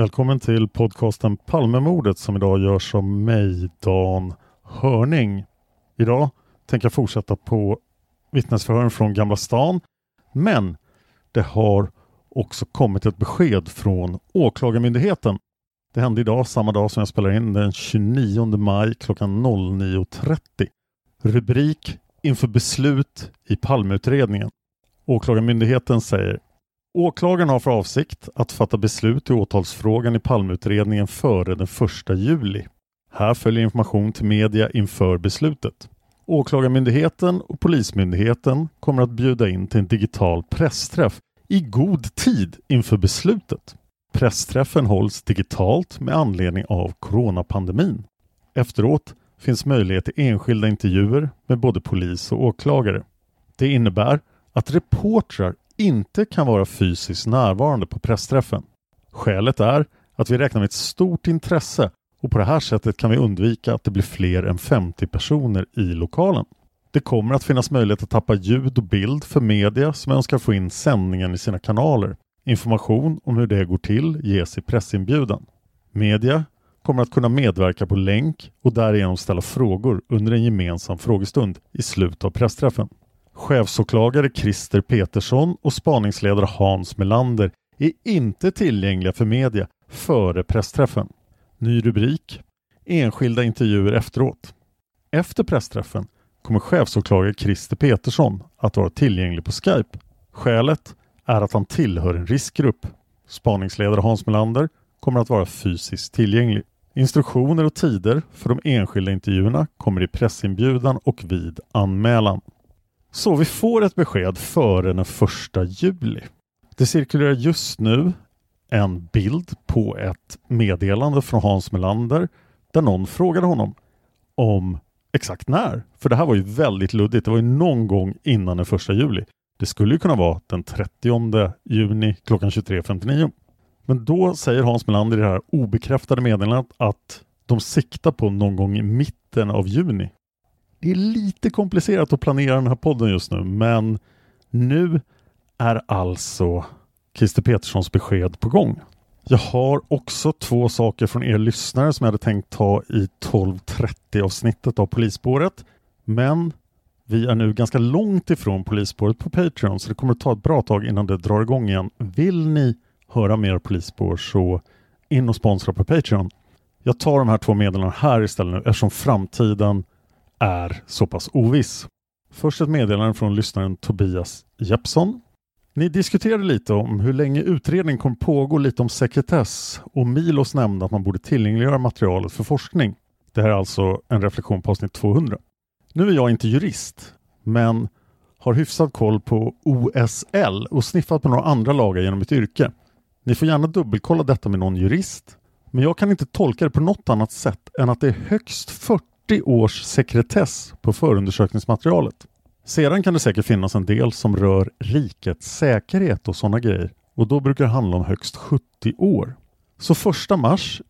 Välkommen till podcasten Palmemordet som idag görs av mig, Dan Hörning. Idag tänker jag fortsätta på vittnesförhören från Gamla stan. Men det har också kommit ett besked från Åklagarmyndigheten. Det hände idag, samma dag som jag spelar in, den 29 maj klockan 09.30. Rubrik inför beslut i Palmeutredningen. Åklagarmyndigheten säger Åklagaren har för avsikt att fatta beslut i åtalsfrågan i Palmeutredningen före den 1 juli. Här följer information till media inför beslutet. Åklagarmyndigheten och Polismyndigheten kommer att bjuda in till en digital pressträff i god tid inför beslutet. Pressträffen hålls digitalt med anledning av coronapandemin. Efteråt finns möjlighet till enskilda intervjuer med både polis och åklagare. Det innebär att reportrar inte kan vara fysiskt närvarande på pressträffen. Skälet är att vi räknar med ett stort intresse och på det här sättet kan vi undvika att det blir fler än 50 personer i lokalen. Det kommer att finnas möjlighet att tappa ljud och bild för media som önskar få in sändningen i sina kanaler. Information om hur det går till ges i pressinbjudan. Media kommer att kunna medverka på länk och därigenom ställa frågor under en gemensam frågestund i slutet av pressträffen. Chefsåklagare Christer Petersson och spaningsledare Hans Melander är inte tillgängliga för media före pressträffen. Ny rubrik Enskilda intervjuer efteråt. Efter pressträffen kommer chefsåklagare Christer Petersson att vara tillgänglig på Skype. Skälet är att han tillhör en riskgrupp. Spaningsledare Hans Melander kommer att vara fysiskt tillgänglig. Instruktioner och tider för de enskilda intervjuerna kommer i pressinbjudan och vid anmälan. Så vi får ett besked före den första juli. Det cirkulerar just nu en bild på ett meddelande från Hans Melander där någon frågade honom om exakt när. För det här var ju väldigt luddigt. Det var ju någon gång innan den första juli. Det skulle ju kunna vara den 30 juni klockan 23.59. Men då säger Hans Melander i det här obekräftade meddelandet att de siktar på någon gång i mitten av juni. Det är lite komplicerat att planera den här podden just nu, men nu är alltså Christer Peterssons besked på gång. Jag har också två saker från er lyssnare som jag hade tänkt ta i 12.30 avsnittet av Polisspåret. Men Vi är nu ganska långt ifrån polisspåret på Patreon så det kommer att ta ett bra tag innan det drar igång igen. Vill ni höra mer polisspår så in och sponsra på Patreon. Jag tar de här två meddelandena här istället nu eftersom framtiden är så pass oviss. Först ett meddelande från lyssnaren Tobias Jeppsson. Ni diskuterade lite om hur länge utredning kommer pågå, lite om sekretess och Milos nämnde att man borde tillgängliggöra materialet för forskning. Det här är alltså en reflektion på avsnitt 200. Nu är jag inte jurist, men har hyfsad koll på OSL och sniffat på några andra lagar genom mitt yrke. Ni får gärna dubbelkolla detta med någon jurist, men jag kan inte tolka det på något annat sätt än att det är högst 40 40 års sekretess på förundersökningsmaterialet. Sedan kan det säkert finnas en del som rör rikets säkerhet och sådana grejer och då brukar det handla om högst 70 år. Så 1 mars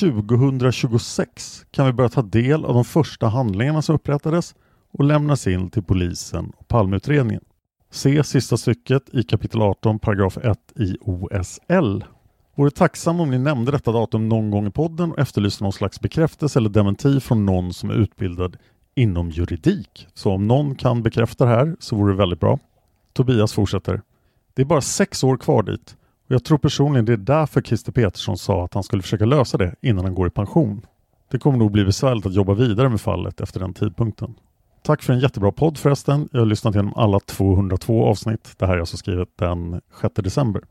2026 kan vi börja ta del av de första handlingarna som upprättades och lämnas in till polisen och Palmeutredningen. Se sista stycket i kapitel 18 paragraf 1 i OSL. Vore tacksam om ni nämnde detta datum någon gång i podden och efterlyste någon slags bekräftelse eller dementi från någon som är utbildad inom juridik. Så om någon kan bekräfta det här så vore det väldigt bra. Tobias fortsätter. Det är bara sex år kvar dit och jag tror personligen det är därför Christer Petersson sa att han skulle försöka lösa det innan han går i pension. Det kommer nog bli besvärligt att jobba vidare med fallet efter den tidpunkten. Tack för en jättebra podd förresten. Jag har lyssnat igenom alla 202 avsnitt. Det här är alltså skrivet den 6 december.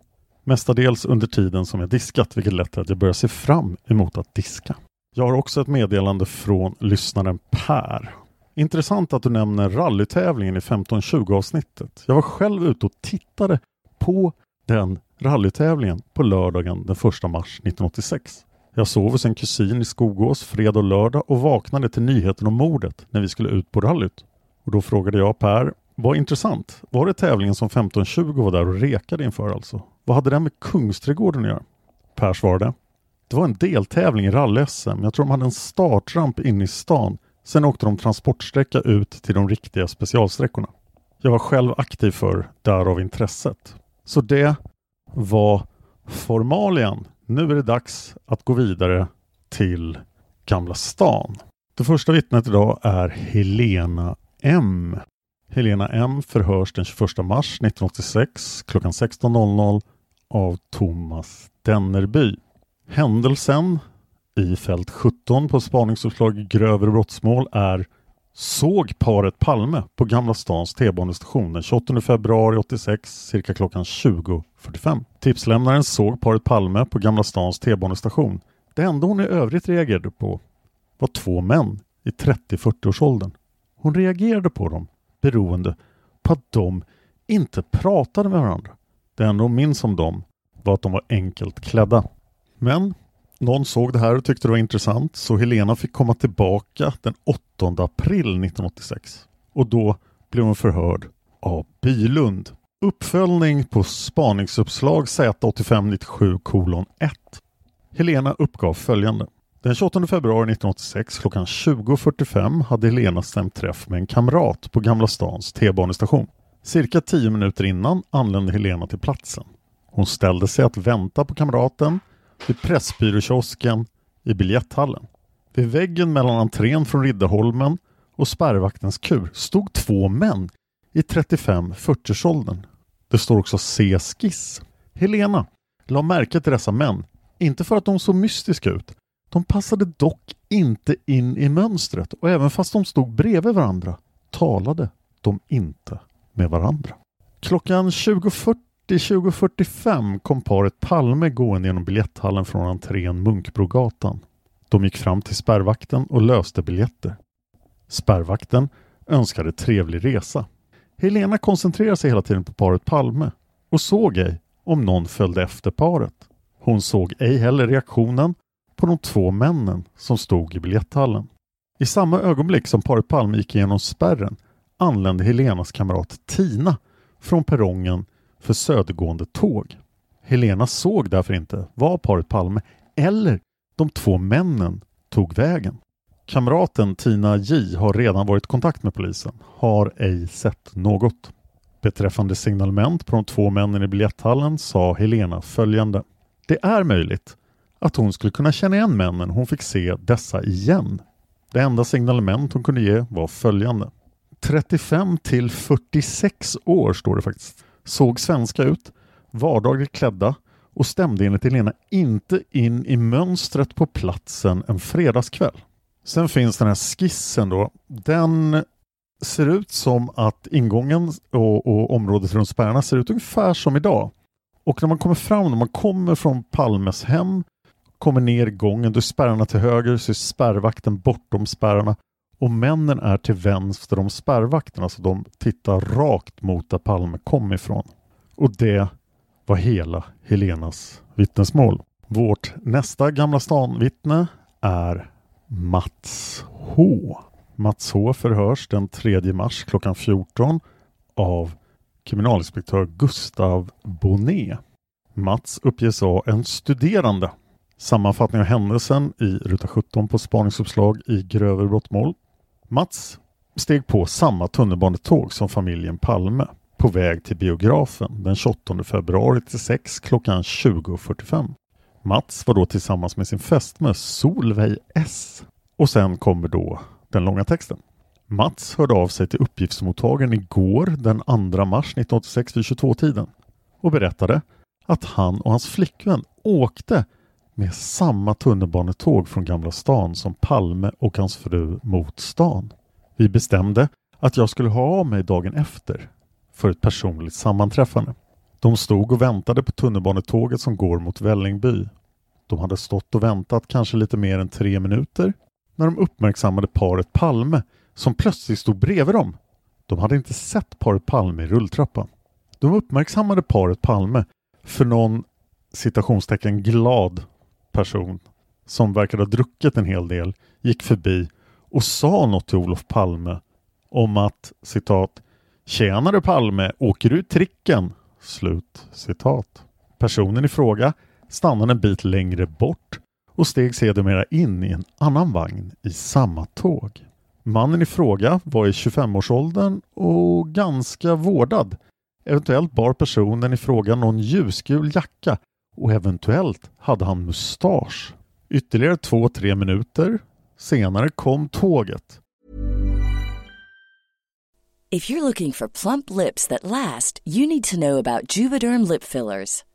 Mestadels under tiden som jag diskat, vilket lett till att jag börjar se fram emot att diska. Jag har också ett meddelande från lyssnaren Per. Intressant att du nämner rallytävlingen i 15-20 avsnittet. Jag var själv ute och tittade på den rallytävlingen på lördagen den 1 mars 1986. Jag sov hos en kusin i Skogås fredag och lördag och vaknade till nyheten om mordet när vi skulle ut på rallyt. Och då frågade jag Per, vad intressant, var det tävlingen som 1520 var där och rekade inför alltså? Vad hade den med Kungsträdgården att göra? Per svarade, det var en deltävling i rally-SM. Jag tror de hade en startramp inne i stan. Sen åkte de transportsträcka ut till de riktiga specialsträckorna. Jag var själv aktiv för därav intresset. Så det var formalian. Nu är det dags att gå vidare till Gamla stan. Det första vittnet idag är Helena M. Helena M förhörs den 21 mars 1986 klockan 16.00 av Thomas Dennerby. Händelsen i fält 17 på spaningsuppslag grövre brottsmål är såg paret Palme på Gamla stans T-banestation den 28 februari 86 cirka klockan 20.45. Tipslämnaren såg paret Palme på Gamla stans T-banestation. Det enda hon i övrigt reagerade på var två män i 30-40-årsåldern. Hon reagerade på dem beroende på att de inte pratade med varandra. Det enda hon minns om dem var att de var enkelt klädda. Men någon såg det här och tyckte det var intressant så Helena fick komma tillbaka den 8 april 1986. Och då blev hon förhörd av Bylund. Uppföljning på spaningsuppslag Z8597 1. Helena uppgav följande. Den 28 februari 1986 klockan 20.45 hade Helena stämt träff med en kamrat på Gamla stans T-banestation. Cirka tio minuter innan anlände Helena till platsen. Hon ställde sig att vänta på kamraten vid Pressbyråkiosken i biljetthallen. Vid väggen mellan entrén från Riddarholmen och spärrvaktens kur stod två män i 35-40-årsåldern. Det står också C. Skiss. Helena la märke till dessa män, inte för att de såg mystiska ut. De passade dock inte in i mönstret och även fast de stod bredvid varandra talade de inte med varandra. Klockan 20.40 2045 kom paret Palme gående genom biljetthallen från entrén Munkbrogatan. De gick fram till spärrvakten och löste biljetter. Spärrvakten önskade trevlig resa. Helena koncentrerade sig hela tiden på paret Palme och såg ej om någon följde efter paret. Hon såg ej heller reaktionen på de två männen som stod i biljetthallen. I samma ögonblick som paret Palme gick igenom spärren anlände Helenas kamrat Tina från perrongen för södergående tåg. Helena såg därför inte var paret Palme eller de två männen tog vägen. Kamraten Tina J har redan varit i kontakt med polisen, har ej sett något. Beträffande signalement på de två männen i biljetthallen sa Helena följande. Det är möjligt att hon skulle kunna känna igen männen hon fick se dessa igen. Det enda signalement hon kunde ge var följande. 35 till 46 år står det faktiskt. Såg svenska ut, vardagligt klädda och stämde enligt Elena inte in i mönstret på platsen en fredagskväll. Sen finns den här skissen då. Den ser ut som att ingången och, och området runt spärrarna ser ut ungefär som idag. Och när man kommer fram, när man kommer från Palmes hem, kommer ner i gången, då är spärrarna till höger, så är spärrvakten bortom spärrarna och männen är till vänster om spärrvakterna, så de tittar rakt mot där Palme kom ifrån. Och det var hela Helenas vittnesmål. Vårt nästa Gamla stan-vittne är Mats H. Mats H förhörs den 3 mars klockan 14 av kriminalinspektör Gustav Bonnet. Mats uppges vara en studerande. Sammanfattning av händelsen i ruta 17 på spaningsuppslag i grövre brottmål. Mats steg på samma tunnelbanetåg som familjen Palme på väg till biografen den 28 februari till 6 klockan 20.45. Mats var då tillsammans med sin fästmö Solveig S. Och sen kommer då den långa texten. Mats hörde av sig till uppgiftsmottagaren igår den 2 mars 1986 vid 22-tiden och berättade att han och hans flickvän åkte med samma tunnelbanetåg från Gamla stan som Palme och hans fru mot stan. Vi bestämde att jag skulle ha av mig dagen efter för ett personligt sammanträffande. De stod och väntade på tunnelbanetåget som går mot Vällingby. De hade stått och väntat kanske lite mer än tre minuter när de uppmärksammade paret Palme som plötsligt stod bredvid dem. De hade inte sett paret Palme i rulltrappan. De uppmärksammade paret Palme för någon citationstecken glad person som verkade ha druckit en hel del gick förbi och sa något till Olof Palme om att citat Tjänare Palme, åker du tricken? Slut citat. Personen i fråga stannade en bit längre bort och steg sedermera in i en annan vagn i samma tåg. Mannen i fråga var i 25-årsåldern och ganska vårdad. Eventuellt bar personen i fråga någon ljusgul jacka och eventuellt hade han mustasch. Ytterligare två, tre minuter senare kom tåget. If you're looking for plump lips that last, you need to know about Juvederm lip fillers.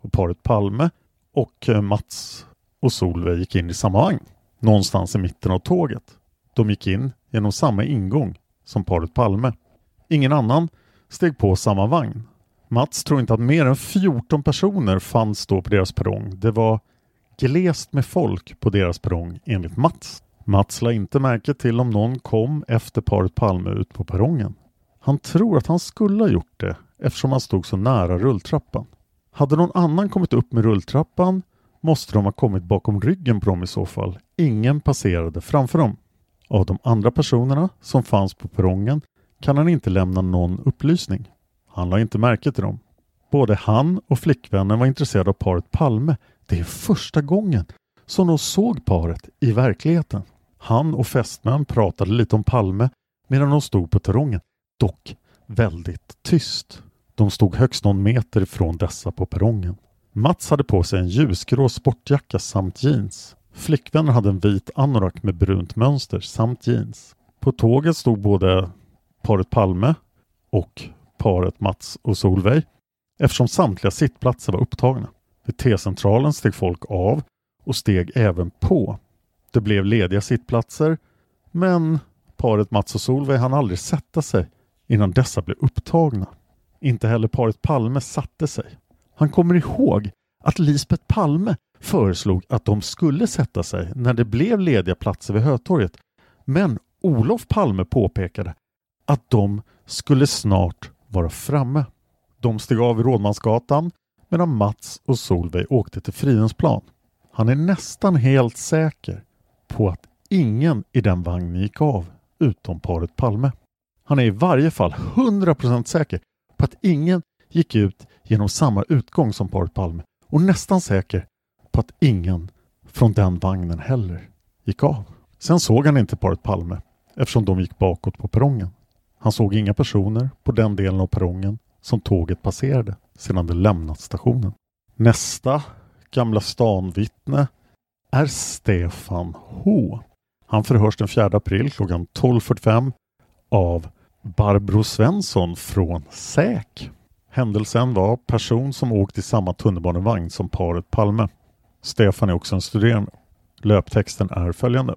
Och paret Palme och eh, Mats och Solveig gick in i samma vagn, någonstans i mitten av tåget. De gick in genom samma ingång som paret Palme. Ingen annan steg på samma vagn. Mats tror inte att mer än 14 personer fanns då på deras perrong. Det var glest med folk på deras perrong enligt Mats. Mats la inte märke till om någon kom efter paret Palme ut på perrongen. Han tror att han skulle ha gjort det eftersom han stod så nära rulltrappan. Hade någon annan kommit upp med rulltrappan måste de ha kommit bakom ryggen på dem i så fall. Ingen passerade framför dem. Av de andra personerna som fanns på perrongen kan han inte lämna någon upplysning. Han la inte märke till dem. Både han och flickvännen var intresserade av paret Palme. Det är första gången som de såg paret i verkligheten. Han och fästmön pratade lite om Palme medan de stod på perrongen. Dock väldigt tyst. De stod högst någon meter ifrån dessa på perrongen. Mats hade på sig en ljusgrå sportjacka samt jeans. Flickvännen hade en vit anorak med brunt mönster samt jeans. På tåget stod både paret Palme och paret Mats och Solveig eftersom samtliga sittplatser var upptagna. Vid T-centralen steg folk av och steg även på. Det blev lediga sittplatser men paret Mats och Solveig hann aldrig sätta sig innan dessa blev upptagna. Inte heller paret Palme satte sig. Han kommer ihåg att Lisbeth Palme föreslog att de skulle sätta sig när det blev lediga platser vid Hötorget. Men Olof Palme påpekade att de skulle snart vara framme. De steg av vid Rådmansgatan medan Mats och Solveig åkte till Fridhemsplan. Han är nästan helt säker på att ingen i den vagnen gick av utom paret Palme. Han är i varje fall 100% säker på att ingen gick ut genom samma utgång som paret Palme och nästan säker på att ingen från den vagnen heller gick av. Sen såg han inte paret Palme eftersom de gick bakåt på perrongen. Han såg inga personer på den delen av perrongen som tåget passerade sedan det lämnat stationen. Nästa Gamla stan-vittne är Stefan H. Han förhörs den 4 april klockan 12.45 av Barbro Svensson från SÄK. Händelsen var person som åkt i samma tunnelbanevagn som paret Palme. Stefan är också en studerande. Löptexten är följande.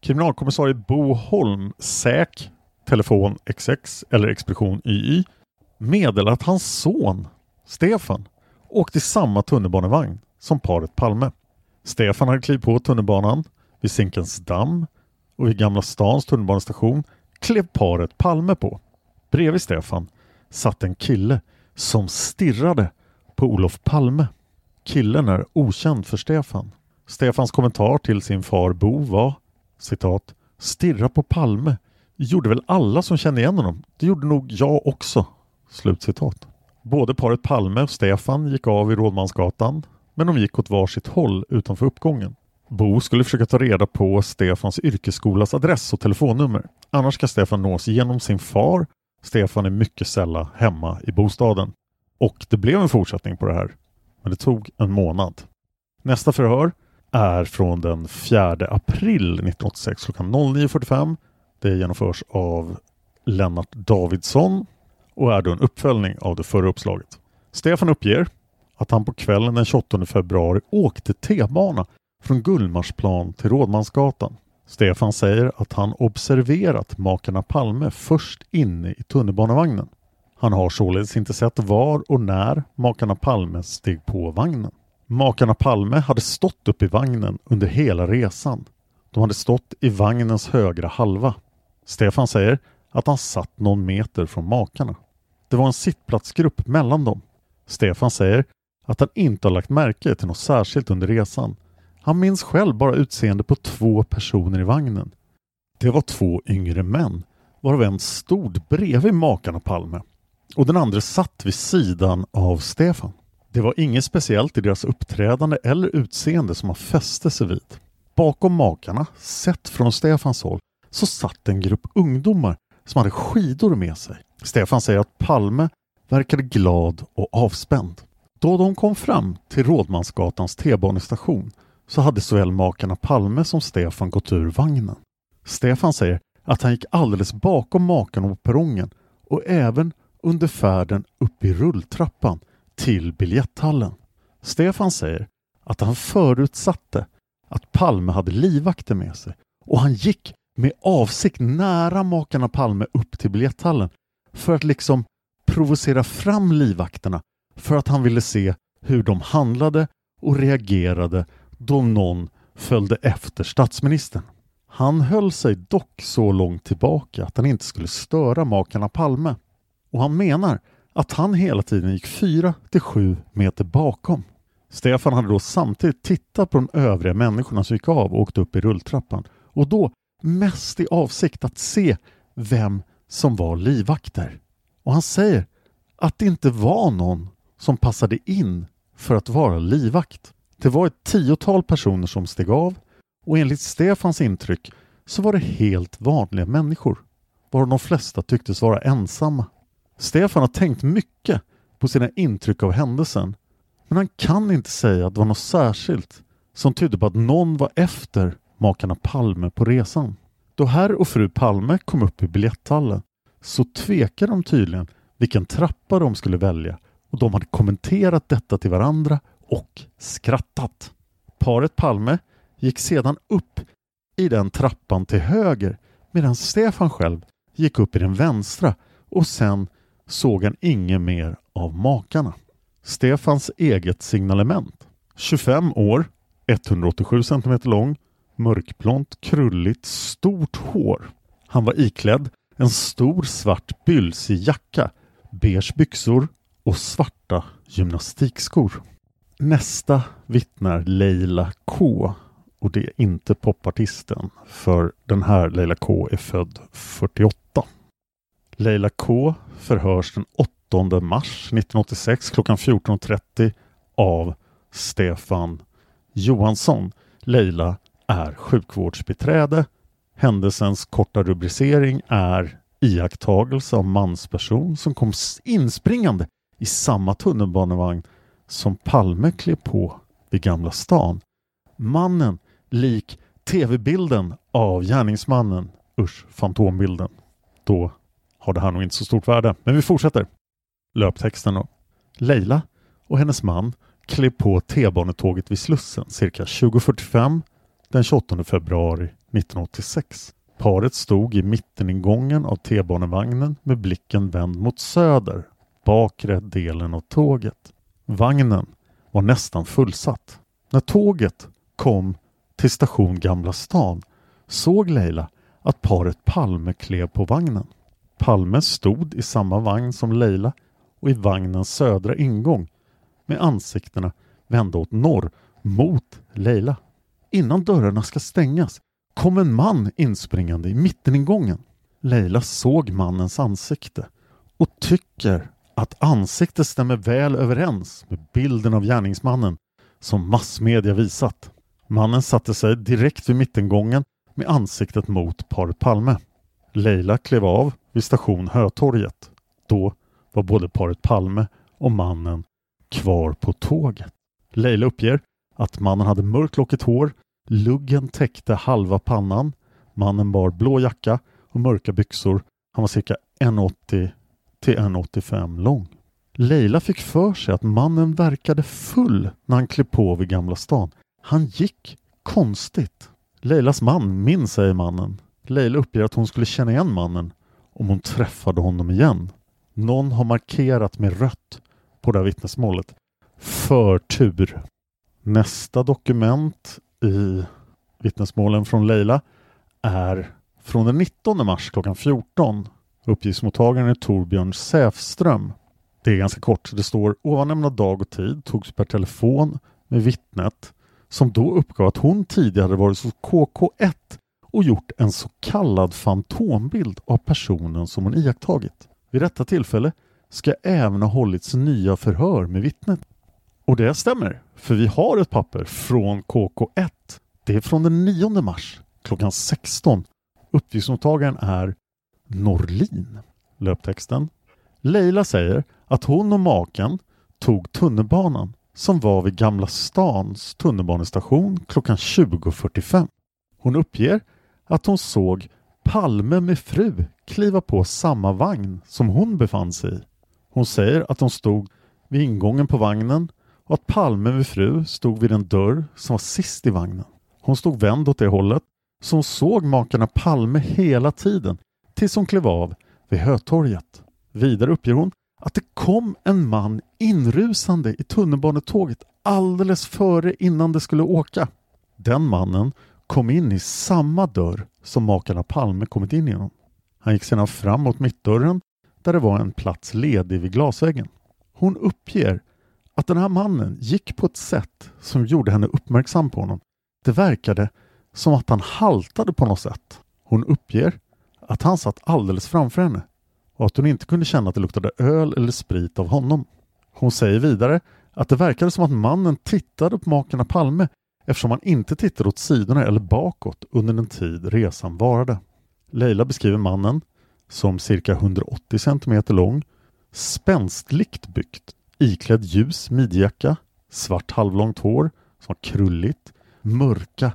Kriminalkommissarie Bo Holm, SÄK, telefon XX eller expedition YY meddelar att hans son Stefan åkte i samma tunnelbanevagn som paret Palme. Stefan hade klivit på tunnelbanan vid Zinkensdamm och vid Gamla stans tunnelbanestation klev paret Palme på. Bredvid Stefan satt en kille som stirrade på Olof Palme. Killen är okänd för Stefan. Stefans kommentar till sin far Bo var citat ”Stirra på Palme gjorde väl alla som kände igen honom. Det gjorde nog jag också.” Slutcitat. Både paret Palme och Stefan gick av i Rådmansgatan men de gick åt varsitt håll utanför uppgången. Bo skulle försöka ta reda på Stefans yrkesskolas adress och telefonnummer. Annars ska Stefan nås genom sin far. Stefan är mycket sällan hemma i bostaden. Och det blev en fortsättning på det här. Men det tog en månad. Nästa förhör är från den 4 april 1986 klockan 09.45. Det genomförs av Lennart Davidsson och är då en uppföljning av det förra uppslaget. Stefan uppger att han på kvällen den 28 februari åkte T-bana från Gullmarsplan till Rådmansgatan. Stefan säger att han observerat makarna Palme först inne i tunnelbanevagnen. Han har således inte sett var och när makarna Palme steg på vagnen. Makarna Palme hade stått upp i vagnen under hela resan. De hade stått i vagnens högra halva. Stefan säger att han satt någon meter från makarna. Det var en sittplatsgrupp mellan dem. Stefan säger att han inte har lagt märke till något särskilt under resan. Han minns själv bara utseende på två personer i vagnen. Det var två yngre män, varav en stod bredvid makarna Palme och den andra satt vid sidan av Stefan. Det var inget speciellt i deras uppträdande eller utseende som han fäste sig vid. Bakom makarna, sett från Stefans håll, så satt en grupp ungdomar som hade skidor med sig. Stefan säger att Palme verkade glad och avspänd. Då de kom fram till Rådmansgatans T-banestation så hade såväl makarna Palme som Stefan gått ur vagnen. Stefan säger att han gick alldeles bakom makarna på perrongen och även under färden upp i rulltrappan till biljetthallen. Stefan säger att han förutsatte att Palme hade livvakter med sig och han gick med avsikt nära makarna Palme upp till biljetthallen för att liksom provocera fram livvakterna för att han ville se hur de handlade och reagerade då någon följde efter statsministern. Han höll sig dock så långt tillbaka att han inte skulle störa makarna Palme och han menar att han hela tiden gick fyra till sju meter bakom. Stefan hade då samtidigt tittat på de övriga människorna som gick av och åkte upp i rulltrappan och då mest i avsikt att se vem som var livvakter. Och han säger att det inte var någon som passade in för att vara livvakt. Det var ett tiotal personer som steg av och enligt Stefans intryck så var det helt vanliga människor, varav de flesta tycktes vara ensamma. Stefan har tänkt mycket på sina intryck av händelsen men han kan inte säga att det var något särskilt som tydde på att någon var efter makarna Palme på resan. Då herr och fru Palme kom upp i biljetthallen så tvekade de tydligen vilken trappa de skulle välja och de hade kommenterat detta till varandra och skrattat. Paret Palme gick sedan upp i den trappan till höger medan Stefan själv gick upp i den vänstra och sen såg han inget mer av makarna. Stefans eget signalement. 25 år, 187 cm lång, mörkblont, krulligt, stort hår. Han var iklädd en stor svart bylsig jacka, beige byxor och svarta gymnastikskor. Nästa vittnar Leila K och det är inte popartisten för den här Leila K är född 48. Leila K förhörs den 8 mars 1986 klockan 14.30 av Stefan Johansson. Leila är sjukvårdsbiträde. Händelsens korta rubricering är iakttagelse av mansperson som kom inspringande i samma tunnelbanevagn som Palme klev på vid Gamla stan. Mannen lik tv-bilden av gärningsmannen, usch, fantombilden. Då har det här nog inte så stort värde. Men vi fortsätter. Löptexten då. Leila och hennes man klev på T-banetåget vid Slussen cirka 20.45 den 28 februari 1986. Paret stod i mitteningången av T-banevagnen med blicken vänd mot söder, bakre delen av tåget. Vagnen var nästan fullsatt. När tåget kom till station Gamla stan såg Leila att paret Palme klev på vagnen. Palme stod i samma vagn som Leila och i vagnens södra ingång med ansiktena vända åt norr mot Leila. Innan dörrarna ska stängas kom en man inspringande i mitteningången. Leila såg mannens ansikte och tycker att ansiktet stämmer väl överens med bilden av gärningsmannen som massmedia visat. Mannen satte sig direkt vid mittengången med ansiktet mot paret Palme. Leila klev av vid station Hötorget. Då var både paret Palme och mannen kvar på tåget. Leila uppger att mannen hade mörklockigt hår, luggen täckte halva pannan, mannen bar blå jacka och mörka byxor. Han var cirka 1,80 till 1,85 lång. Leila fick för sig att mannen verkade full när han klev på vid Gamla stan. Han gick konstigt. Leilas man minns, säger mannen. Leila uppger att hon skulle känna igen mannen om hon träffade honom igen. Någon har markerat med rött på det här vittnesmålet. Förtur. Nästa dokument i vittnesmålen från Leila är från den 19 mars klockan 14. Uppgiftsmottagaren är Torbjörn Säfström. Det är ganska kort. Det står ovan nämnda dag och tid togs per telefon med vittnet som då uppgav att hon tidigare hade varit hos KK1 och gjort en så kallad fantombild av personen som hon iakttagit. Vid detta tillfälle ska även ha hållits nya förhör med vittnet. Och det stämmer, för vi har ett papper från KK1. Det är från den 9 mars klockan 16. Uppgiftsmottagaren är Norlin. Löptexten. Leila säger att hon och maken tog tunnelbanan som var vid Gamla stans tunnelbanestation klockan 20.45. Hon uppger att hon såg Palme med fru kliva på samma vagn som hon befann sig i. Hon säger att de stod vid ingången på vagnen och att Palme med fru stod vid en dörr som var sist i vagnen. Hon stod vänd åt det hållet så hon såg makarna Palme hela tiden tills hon klev av vid Hötorget. Vidare uppger hon att det kom en man inrusande i tunnelbanetåget alldeles före innan det skulle åka. Den mannen kom in i samma dörr som makarna Palme kommit in genom. Han gick sedan fram mot mittdörren där det var en plats ledig vid glasväggen. Hon uppger att den här mannen gick på ett sätt som gjorde henne uppmärksam på honom. Det verkade som att han haltade på något sätt. Hon uppger att han satt alldeles framför henne och att hon inte kunde känna att det luktade öl eller sprit av honom. Hon säger vidare att det verkade som att mannen tittade på makarna Palme eftersom han inte tittade åt sidorna eller bakåt under den tid resan varade. Leila beskriver mannen som cirka 180 cm lång, spänstligt byggt, iklädd ljus midjacka, svart halvlångt hår som var krulligt, mörka,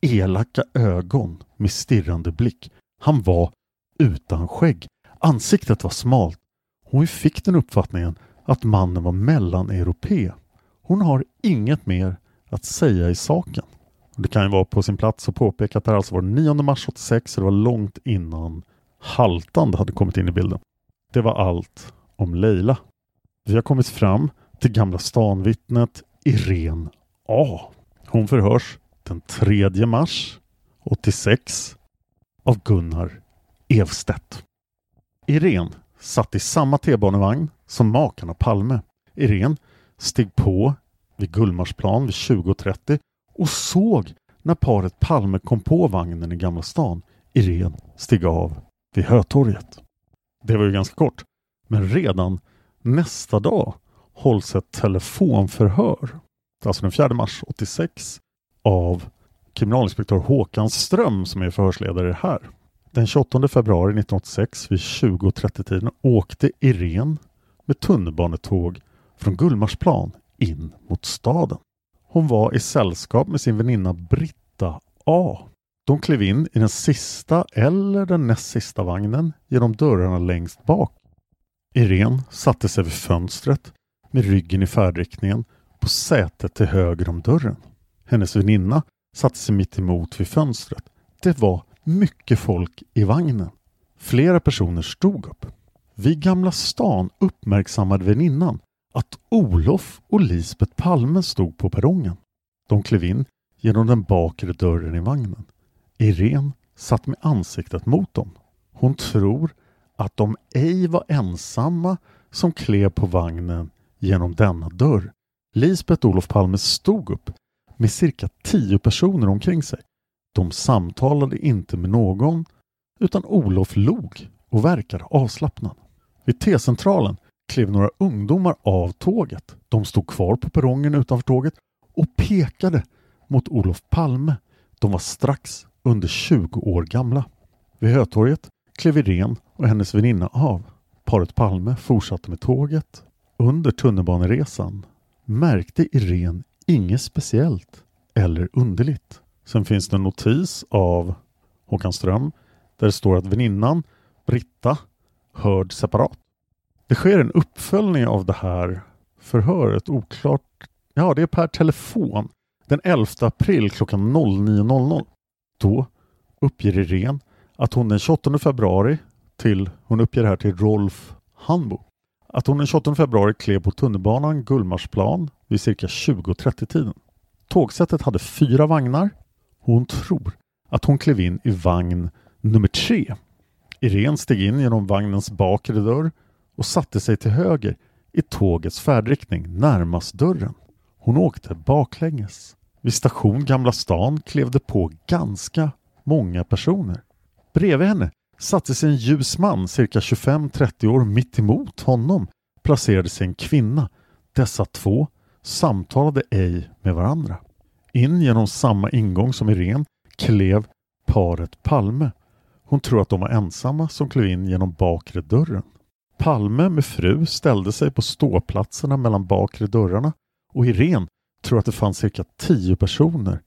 elaka ögon med stirrande blick. Han var utan skägg. Ansiktet var smalt. Hon fick den uppfattningen att mannen var mellaneuropé. Hon har inget mer att säga i saken. Det kan ju vara på sin plats att påpeka att det här alltså var 9 mars 86 så det var långt innan haltande hade kommit in i bilden. Det var allt om Leila. Vi har kommit fram till Gamla stanvittnet Irene A. Hon förhörs den 3 mars 86 av Gunnar Evstedt. Irene satt i samma T-banevagn som makarna Palme. Irene steg på vid Gullmarsplan vid 20.30 och såg när paret Palme kom på vagnen i Gamla stan. Irene steg av vid Hötorget. Det var ju ganska kort, men redan nästa dag hålls ett telefonförhör, alltså den 4 mars 86, av kriminalinspektör Håkan Ström som är förhörsledare här. Den 28 februari 1986 vid 20.30-tiden åkte Irene med tunnelbanetåg från Gullmarsplan in mot staden. Hon var i sällskap med sin väninna Britta A. De klev in i den sista eller den näst sista vagnen genom dörrarna längst bak. Irene satte sig vid fönstret med ryggen i färdriktningen på sätet till höger om dörren. Hennes väninna satte sig mitt emot vid fönstret. Det var mycket folk i vagnen. Flera personer stod upp. Vid Gamla stan uppmärksammade väninnan att Olof och Lisbet Palme stod på perrongen. De klev in genom den bakre dörren i vagnen. Irene satt med ansiktet mot dem. Hon tror att de ej var ensamma som klev på vagnen genom denna dörr. Lisbeth Olof Palme stod upp med cirka tio personer omkring sig. De samtalade inte med någon utan Olof log och verkade avslappnad. Vid T-centralen klev några ungdomar av tåget. De stod kvar på perrongen utanför tåget och pekade mot Olof Palme. De var strax under 20 år gamla. Vid Hötorget klev Irene och hennes väninna av. Paret Palme fortsatte med tåget. Under tunnelbaneresan märkte Irene inget speciellt eller underligt. Sen finns det en notis av Håkan Ström där det står att väninnan Britta hörd separat. Det sker en uppföljning av det här förhöret, oklart. Ja, det är per telefon den 11 april klockan 09.00. Då uppger Irene att hon den 28 februari till, hon uppger det här till Rolf Hanbo, att hon den 28 februari klev på tunnelbanan Gullmarsplan vid cirka 20.30 tiden. Tågsättet hade fyra vagnar. Hon tror att hon klev in i vagn nummer tre. Irene steg in genom vagnens bakre dörr och satte sig till höger i tågets färdriktning närmast dörren. Hon åkte baklänges. Vid station Gamla stan klev det på ganska många personer. Bredvid henne satte sig en ljus man cirka 25-30 år mitt emot honom placerade sig en kvinna. Dessa två samtalade ej med varandra. In genom samma ingång som Irene klev paret Palme. Hon tror att de var ensamma som klev in genom bakre dörren. Palme med fru ställde sig på ståplatserna mellan bakre dörrarna och Irene tror att det fanns cirka tio personer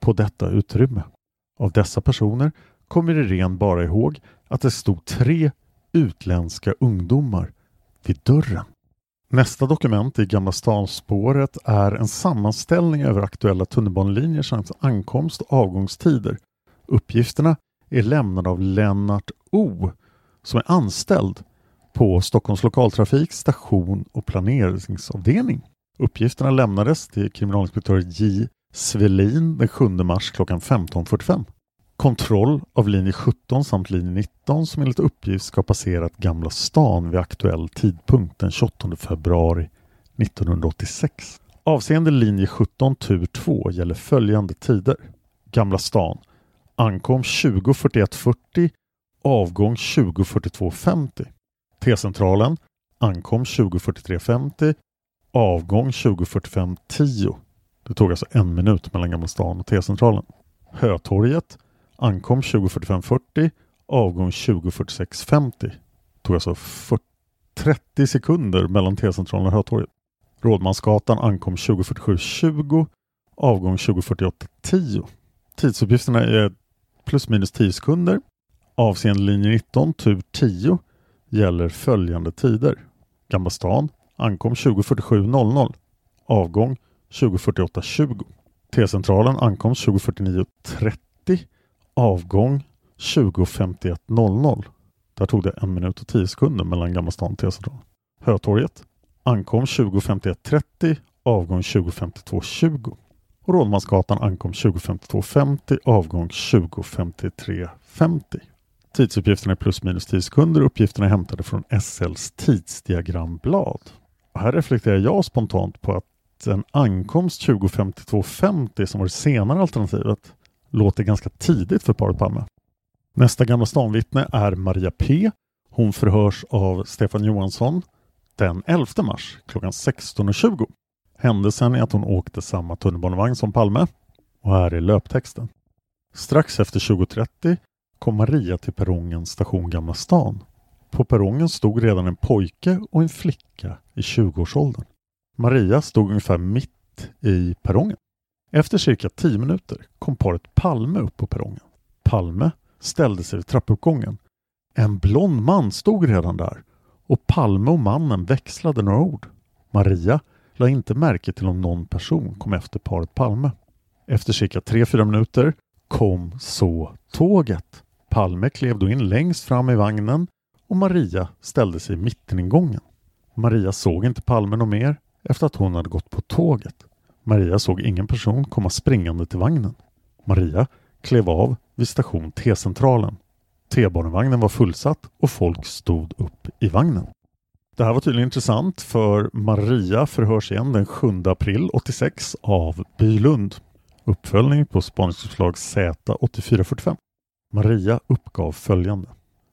på detta utrymme. Av dessa personer kommer Irene bara ihåg att det stod tre utländska ungdomar vid dörren. Nästa dokument i Gamla stan-spåret är en sammanställning över aktuella tunnelbanelinjer samt ankomst och avgångstider. Uppgifterna är lämnade av Lennart O som är anställd på Stockholms lokaltrafik station och planeringsavdelning. Uppgifterna lämnades till kriminalinspektör J Svelin den 7 mars klockan 15.45. Kontroll av linje 17 samt linje 19 som enligt uppgift ska ha passerat Gamla stan vid aktuell tidpunkt den 28 februari 1986. Avseende linje 17 tur 2 gäller följande tider. Gamla stan ankom 20.41.40 avgång 20.42.50. T-centralen ankom 20.43.50 avgång 20.45.10. Det tog alltså en minut mellan Gamla stan och T-centralen. Hötorget ankom 20.45.40 avgång 20.46.50. Tog alltså 40, 30 sekunder mellan T-centralen och Hötorget. Rådmansgatan ankom 20.47.20 avgång 20.48.10. Tidsuppgifterna är plus minus 10 sekunder. Avseende linje 19 tur 10 gäller följande tider. Gamla stan ankom 20.47.00 avgång 20.48.20. T-centralen ankom 20.49.30 avgång 20.51.00. Där tog det en minut och tio sekunder mellan Gamla stan och T-centralen. Hötorget ankom 20.51.30 avgång 20.52.20 och Rådmansgatan ankom 20.52.50 avgång 20.53.50. Tidsuppgifterna är plus minus 10 sekunder. Uppgifterna är hämtade från SLs tidsdiagramblad. Och här reflekterar jag spontant på att en ankomst 20.52.50 som var det senare alternativet låter ganska tidigt för paret Palme. Nästa Gamla stan-vittne är Maria P. Hon förhörs av Stefan Johansson den 11 mars klockan 16.20. Händelsen är att hon åkte samma tunnelbanevagn som Palme och här är löptexten. Strax efter 20.30 kom Maria till perrongen station Gamla stan. På perrongen stod redan en pojke och en flicka i 20-årsåldern. Maria stod ungefär mitt i perrongen. Efter cirka tio minuter kom paret Palme upp på perrongen. Palme ställde sig vid trappuppgången. En blond man stod redan där och Palme och mannen växlade några ord. Maria la inte märke till om någon person kom efter paret Palme. Efter cirka 3-4 minuter kom så tåget. Palme klev då in längst fram i vagnen och Maria ställde sig i mitteningången. Maria såg inte Palme något mer efter att hon hade gått på tåget. Maria såg ingen person komma springande till vagnen. Maria klev av vid station T-centralen. T-banevagnen var fullsatt och folk stod upp i vagnen. Det här var tydligen intressant för Maria förhörs igen den 7 april 86 av Bylund. Uppföljning på spaningsuppslag Z8445. Maria uppgav följande.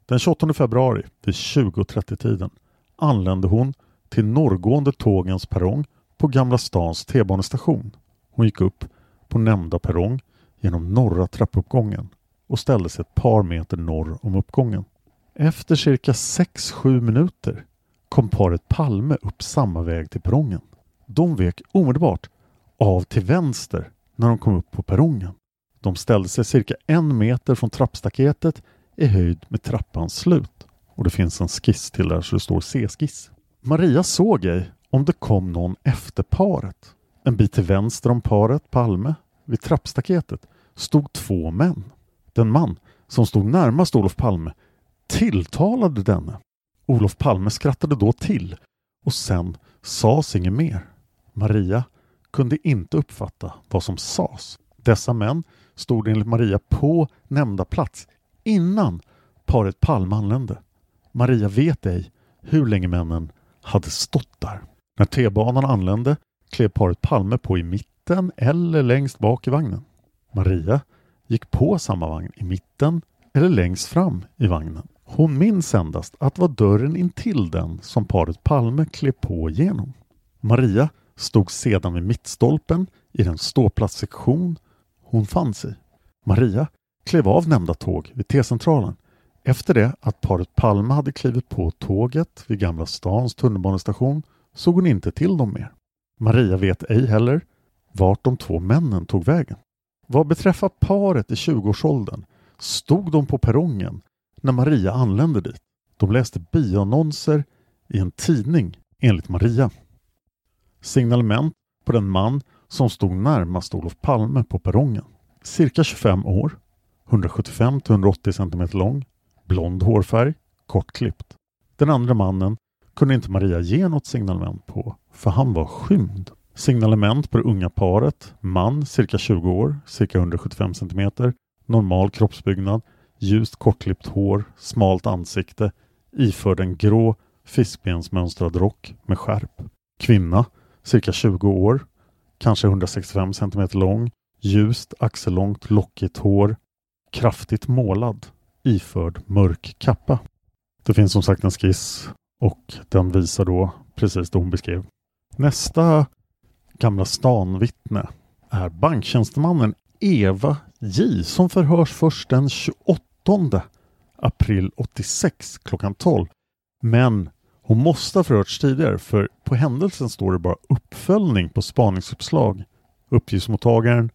Den 28 februari vid 20.30 tiden anlände hon till norrgående tågens perrong på Gamla stans T-banestation. Hon gick upp på nämnda perrong genom norra trappuppgången och ställde sig ett par meter norr om uppgången. Efter cirka 6-7 minuter kom paret Palme upp samma väg till perrongen. De vek omedelbart av till vänster när de kom upp på perrongen. De ställde sig cirka en meter från trappstaketet i höjd med trappans slut. Och det finns en skiss till där så det står C-skiss. Maria såg ej om det kom någon efter paret. En bit till vänster om paret Palme, vid trappstaketet, stod två män. Den man som stod närmast Olof Palme tilltalade denne. Olof Palme skrattade då till och sen sades inget mer. Maria kunde inte uppfatta vad som sades. Dessa män stod enligt Maria på nämnda plats innan paret Palme anlände. Maria vet ej hur länge männen hade stått där. När T-banan anlände klev paret Palme på i mitten eller längst bak i vagnen. Maria gick på samma vagn i mitten eller längst fram i vagnen. Hon minns endast att det var dörren intill den som paret Palme klev på igenom. Maria stod sedan vid mittstolpen i den ståplatssektion hon fanns i. Maria klev av nämnda tåg vid T-centralen efter det att paret Palme hade klivit på tåget vid Gamla stans tunnelbanestation såg hon inte till dem mer. Maria vet ej heller vart de två männen tog vägen. Vad beträffar paret i 20-årsåldern stod de på perrongen när Maria anlände dit. De läste bioannonser i en tidning enligt Maria. Signalement på den man som stod närmast Olof Palme på perrongen. Cirka 25 år, 175-180 cm lång, blond hårfärg, kortklippt. Den andra mannen kunde inte Maria ge något signalement på, för han var skymd. Signalement på det unga paret, man cirka 20 år, cirka 175 cm, normal kroppsbyggnad, ljust kortklippt hår, smalt ansikte, iförd en grå fiskbensmönstrad rock med skärp. Kvinna, cirka 20 år, kanske 165 cm lång, ljust axellångt lockigt hår, kraftigt målad, iförd mörk kappa. Det finns som sagt en skiss och den visar då precis det hon beskrev. Nästa Gamla stan-vittne är banktjänstemannen Eva J som förhörs först den 28 april 86 klockan 12. Men hon måste ha förhörts tidigare för på händelsen står det bara uppföljning på spaningsuppslag. Uppgiftsmottagaren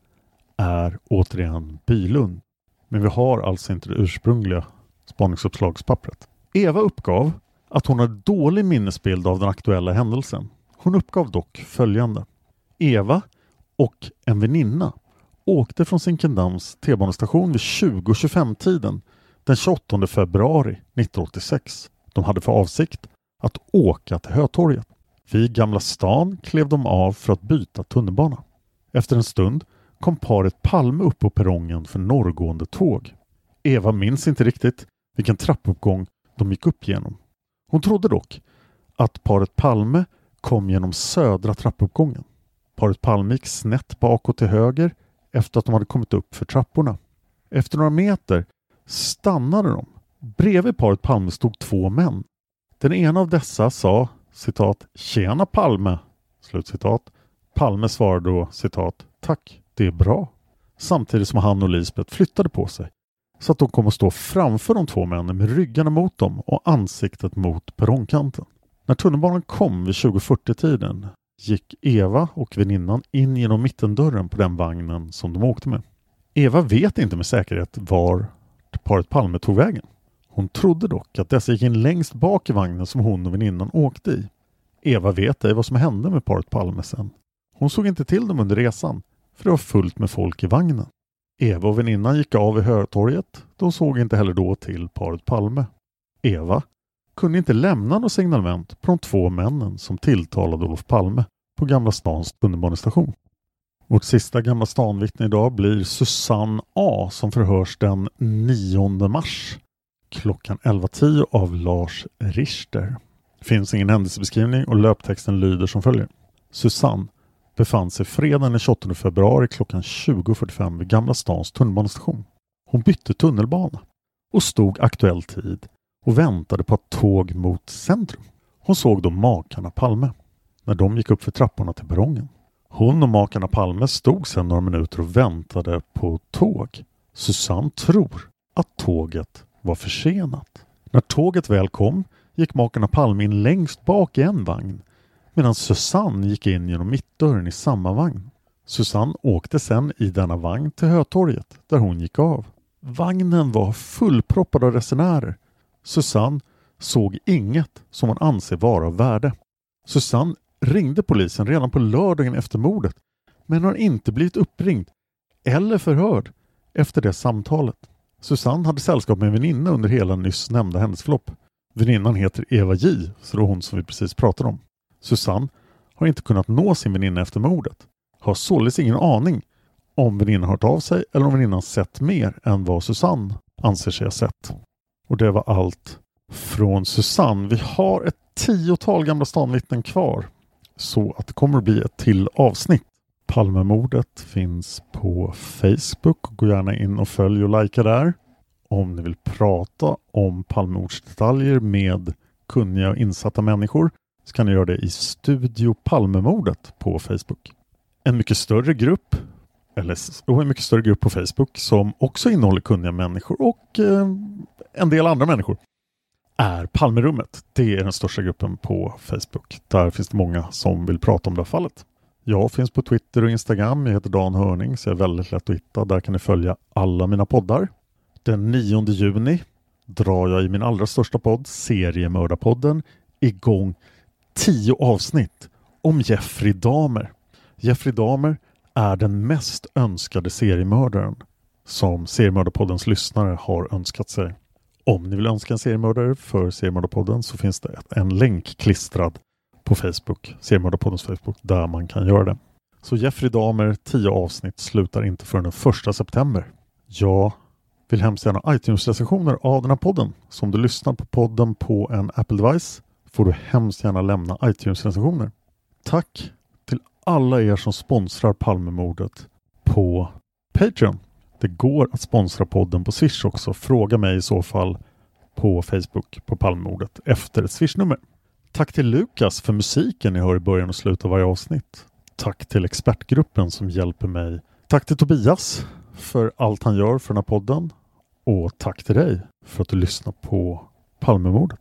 är återigen Bylund. Men vi har alltså inte det ursprungliga spaningsuppslagspappret. Eva uppgav att hon har dålig minnesbild av den aktuella händelsen. Hon uppgav dock följande. Eva och en väninna åkte från Zinkendams T-banestation vid 20.25 tiden den 28 februari 1986. De hade för avsikt att åka till Hötorget. Vid Gamla stan klev de av för att byta tunnelbana. Efter en stund kom paret Palme upp på perrongen för norrgående tåg. Eva minns inte riktigt vilken trappuppgång de gick upp genom. Hon trodde dock att paret Palme kom genom södra trappuppgången. Paret Palme gick snett bakåt till höger efter att de hade kommit upp för trapporna. Efter några meter stannade de. Bredvid paret Palme stod två män. Den ena av dessa sa citat ”Tjena Palme!” slutcitat. Palme svarade då citat ”Tack, det är bra” samtidigt som han och Lisbeth flyttade på sig så att de kom att stå framför de två männen med ryggarna mot dem och ansiktet mot perrongkanten. När tunnelbanan kom vid 2040-tiden gick Eva och väninnan in genom mittendörren på den vagnen som de åkte med. Eva vet inte med säkerhet var paret Palme tog vägen. Hon trodde dock att dessa gick in längst bak i vagnen som hon och väninnan åkte i. Eva vet ej vad som hände med paret Palme sen. Hon såg inte till dem under resan, för det var fullt med folk i vagnen. Eva och väninnan gick av i Hötorget. De såg inte heller då till paret Palme. Eva kunde inte lämna något signalement på de två männen som tilltalade Olof Palme på Gamla stans tunnelbanestation. Vårt sista Gamla stan-vittne idag blir Susanne A som förhörs den 9 mars klockan 11.10 av Lars Richter. Det finns ingen händelsebeskrivning och löptexten lyder som följer. Susanne befann sig fredagen den 28 februari klockan 20.45 vid Gamla stans tunnelbanestation. Hon bytte tunnelbana och stod aktuell tid och väntade på ett tåg mot centrum. Hon såg då makarna Palme när de gick upp för trapporna till perrongen. Hon och makarna Palme stod sedan några minuter och väntade på tåg. Susanne tror att tåget var försenat. När tåget väl kom gick makarna Palme in längst bak i en vagn medan Susanne gick in genom mittdörren i samma vagn. Susanne åkte sedan i denna vagn till Hötorget där hon gick av. Vagnen var fullproppad av resenärer. Susanne såg inget som hon anser vara av värde. Susanne ringde polisen redan på lördagen efter mordet men har inte blivit uppringd eller förhörd efter det samtalet. Susanne hade sällskap med en väninna under hela nyss nämnda händelseförlopp. Väninnan heter Eva J, så det var hon som vi precis pratade om. Susanne har inte kunnat nå sin väninna efter mordet. Har således ingen aning om väninnan hört av sig eller om väninnan sett mer än vad Susanne anser sig ha sett. Och det var allt från Susanne. Vi har ett tiotal Gamla stanvittnen kvar så att det kommer att bli ett till avsnitt. Palmemordet finns på Facebook. Gå gärna in och följ och likea där. Om ni vill prata om Palmemordsdetaljer med kunniga och insatta människor så kan ni göra det i Studio Palmemordet på Facebook. En mycket större grupp eller och en mycket större grupp på Facebook som också innehåller kunniga människor och eh, en del andra människor är Palmerummet. Det är den största gruppen på Facebook. Där finns det många som vill prata om det här fallet. Jag finns på Twitter och Instagram. Jag heter Dan Hörning så jag är väldigt lätt att hitta. Där kan ni följa alla mina poddar. Den 9 juni drar jag i min allra största podd, Seriemördarpodden, igång tio avsnitt om Jeffrey Dahmer. Jeffrey Dahmer är den mest önskade seriemördaren som Seriemördarpoddens lyssnare har önskat sig. Om ni vill önska en seriemördare för Seriemördarpodden så finns det en länk klistrad på Facebook, Seriemördarpoddens Facebook, där man kan göra det. Så Jeffrey Dahmer, 10 avsnitt, slutar inte förrän den 1 september. Jag vill hemskt gärna iTunes-recensioner av den här podden. Så om du lyssnar på podden på en Apple-device får du hemskt gärna lämna iTunes-recensioner. Tack till alla er som sponsrar Palmemordet på Patreon. Det går att sponsra podden på Swish också. Fråga mig i så fall på Facebook på Palmemordet efter ett Swish-nummer. Tack till Lukas för musiken ni hör i början och slutet av varje avsnitt. Tack till expertgruppen som hjälper mig. Tack till Tobias för allt han gör för den här podden. Och tack till dig för att du lyssnar på Palmemordet.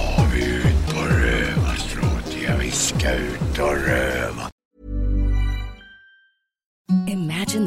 En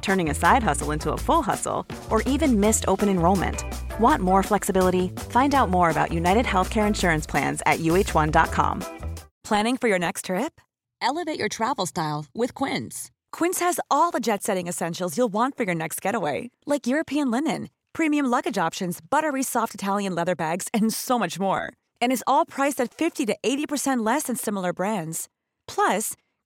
turning a side hustle into a full hustle, or even missed open enrollment. Want more flexibility? Find out more about United Healthcare Insurance Plans at uh1.com. Planning for your next trip? Elevate your travel style with Quince. Quince has all the jet setting essentials you'll want for your next getaway, like European linen, premium luggage options, buttery soft Italian leather bags, and so much more. And is all priced at 50 to 80% less than similar brands. Plus,